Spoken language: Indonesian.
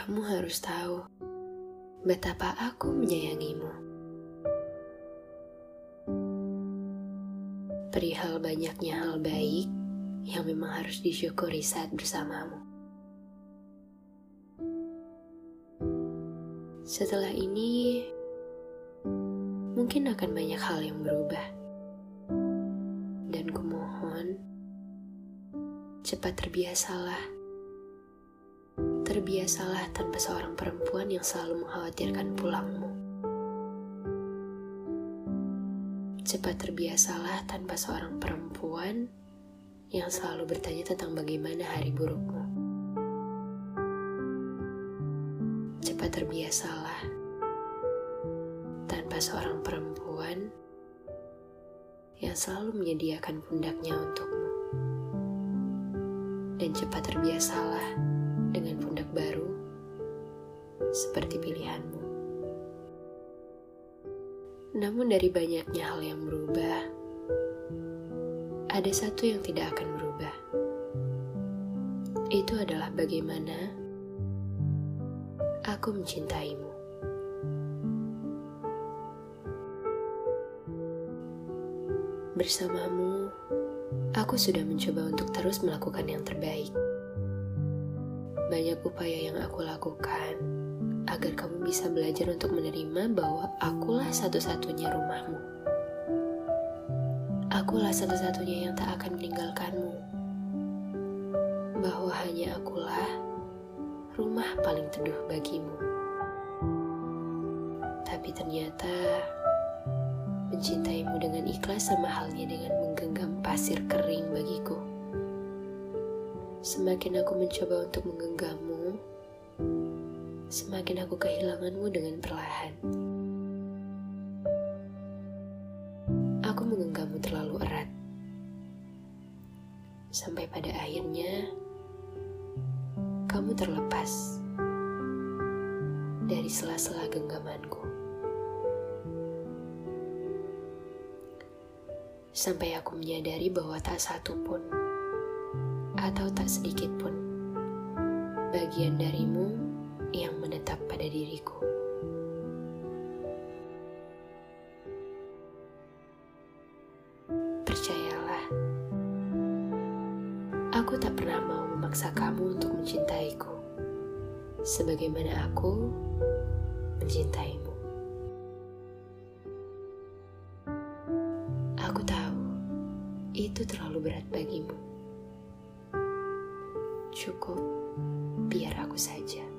Kamu harus tahu betapa aku menyayangimu. Perihal banyaknya hal baik yang memang harus disyukuri saat bersamamu. Setelah ini, mungkin akan banyak hal yang berubah. Dan kumohon, cepat terbiasalah terbiasalah tanpa seorang perempuan yang selalu mengkhawatirkan pulangmu. Cepat terbiasalah tanpa seorang perempuan yang selalu bertanya tentang bagaimana hari burukmu. Cepat terbiasalah tanpa seorang perempuan yang selalu menyediakan pundaknya untukmu. Dan cepat terbiasalah dengan baru seperti pilihanmu. Namun dari banyaknya hal yang berubah, ada satu yang tidak akan berubah. Itu adalah bagaimana aku mencintaimu. Bersamamu, aku sudah mencoba untuk terus melakukan yang terbaik banyak upaya yang aku lakukan agar kamu bisa belajar untuk menerima bahwa akulah satu-satunya rumahmu. Akulah satu-satunya yang tak akan meninggalkanmu. Bahwa hanya akulah rumah paling teduh bagimu. Tapi ternyata mencintaimu dengan ikhlas sama halnya dengan menggenggam pasir kering bagiku. Semakin aku mencoba untuk menggenggammu, semakin aku kehilanganmu dengan perlahan. Aku menggenggammu terlalu erat, sampai pada akhirnya kamu terlepas dari sela-sela genggamanku. Sampai aku menyadari bahwa tak satu pun atau tak sedikit pun bagian darimu yang menetap pada diriku. Percayalah, aku tak pernah mau memaksa kamu untuk mencintaiku, sebagaimana aku mencintaimu. Aku tahu itu terlalu berat bagimu. Cukup, biar aku saja.